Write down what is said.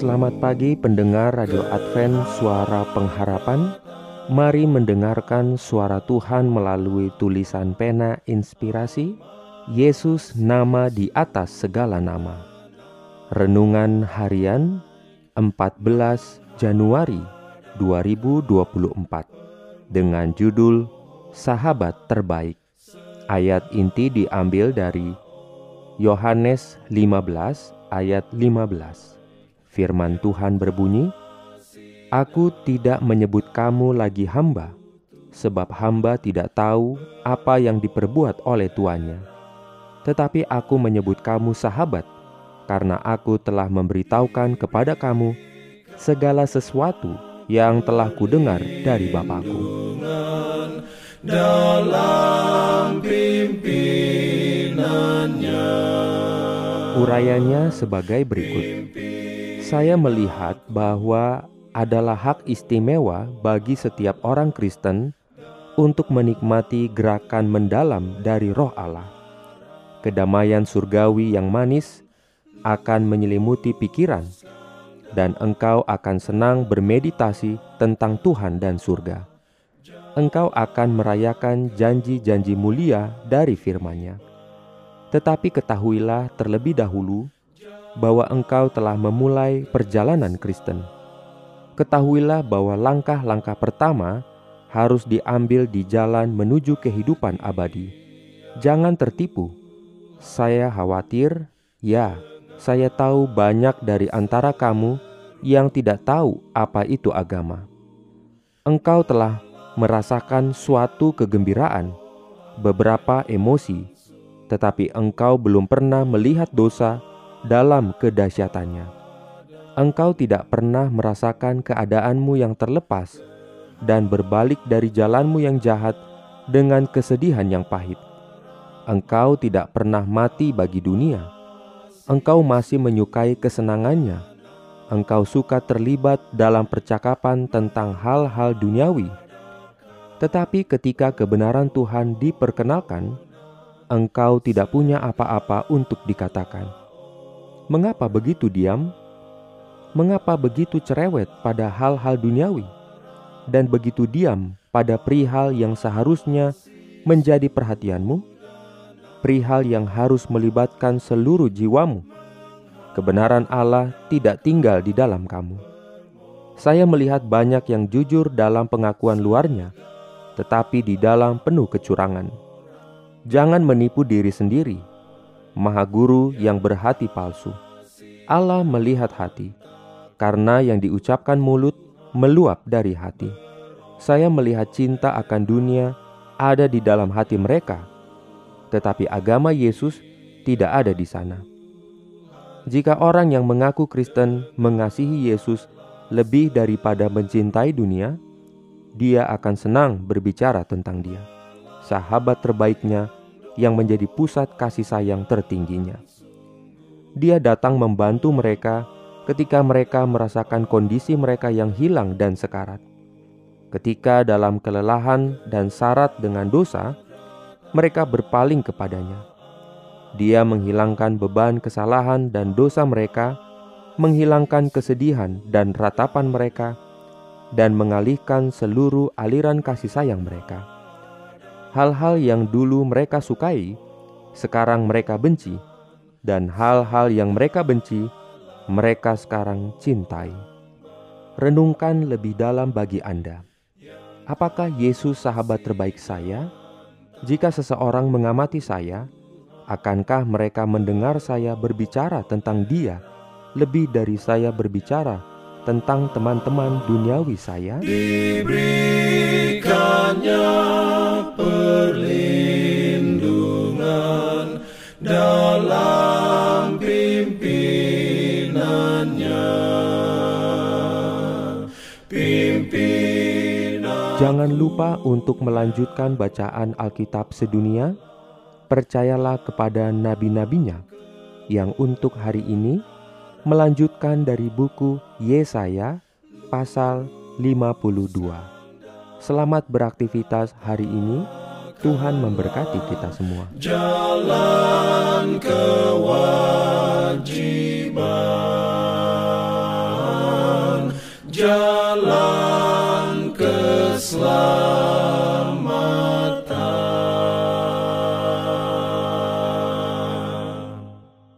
Selamat pagi pendengar Radio Advent Suara Pengharapan. Mari mendengarkan suara Tuhan melalui tulisan pena inspirasi Yesus nama di atas segala nama. Renungan harian 14 Januari 2024 Dengan judul Sahabat Terbaik. Ayat inti diambil dari Yohanes 15 ayat 15 Firman Tuhan berbunyi, Aku tidak menyebut kamu lagi hamba, sebab hamba tidak tahu apa yang diperbuat oleh tuannya. Tetapi aku menyebut kamu sahabat, karena aku telah memberitahukan kepada kamu segala sesuatu yang telah kudengar dari Bapakku. Dalam pimpinannya Urayanya sebagai berikut saya melihat bahwa adalah hak istimewa bagi setiap orang Kristen untuk menikmati gerakan mendalam dari Roh Allah. Kedamaian surgawi yang manis akan menyelimuti pikiran, dan engkau akan senang bermeditasi tentang Tuhan dan surga. Engkau akan merayakan janji-janji mulia dari firman-Nya. Tetapi ketahuilah terlebih dahulu bahwa engkau telah memulai perjalanan Kristen. Ketahuilah bahwa langkah-langkah pertama harus diambil di jalan menuju kehidupan abadi. Jangan tertipu. Saya khawatir, ya, saya tahu banyak dari antara kamu yang tidak tahu apa itu agama. Engkau telah merasakan suatu kegembiraan, beberapa emosi, tetapi engkau belum pernah melihat dosa dalam kedahsyatannya. Engkau tidak pernah merasakan keadaanmu yang terlepas dan berbalik dari jalanmu yang jahat dengan kesedihan yang pahit. Engkau tidak pernah mati bagi dunia. Engkau masih menyukai kesenangannya. Engkau suka terlibat dalam percakapan tentang hal-hal duniawi. Tetapi ketika kebenaran Tuhan diperkenalkan, engkau tidak punya apa-apa untuk dikatakan Mengapa begitu diam? Mengapa begitu cerewet pada hal-hal duniawi dan begitu diam pada perihal yang seharusnya menjadi perhatianmu? Perihal yang harus melibatkan seluruh jiwamu. Kebenaran Allah tidak tinggal di dalam kamu. Saya melihat banyak yang jujur dalam pengakuan luarnya, tetapi di dalam penuh kecurangan. Jangan menipu diri sendiri Maha Guru yang berhati palsu. Allah melihat hati, karena yang diucapkan mulut meluap dari hati. Saya melihat cinta akan dunia ada di dalam hati mereka, tetapi agama Yesus tidak ada di sana. Jika orang yang mengaku Kristen mengasihi Yesus lebih daripada mencintai dunia, dia akan senang berbicara tentang Dia, sahabat terbaiknya yang menjadi pusat kasih sayang tertingginya. Dia datang membantu mereka ketika mereka merasakan kondisi mereka yang hilang dan sekarat. Ketika dalam kelelahan dan syarat dengan dosa, mereka berpaling kepadanya. Dia menghilangkan beban kesalahan dan dosa mereka, menghilangkan kesedihan dan ratapan mereka, dan mengalihkan seluruh aliran kasih sayang mereka hal-hal yang dulu mereka sukai, sekarang mereka benci, dan hal-hal yang mereka benci, mereka sekarang cintai. Renungkan lebih dalam bagi Anda. Apakah Yesus sahabat terbaik saya? Jika seseorang mengamati saya, akankah mereka mendengar saya berbicara tentang Dia lebih dari saya berbicara tentang teman-teman duniawi saya? Diberikannya Jangan lupa untuk melanjutkan bacaan Alkitab sedunia. Percayalah kepada nabi-nabinya yang untuk hari ini melanjutkan dari buku Yesaya pasal 52. Selamat beraktivitas hari ini. Tuhan memberkati kita semua. Jalan kewajiban, jalan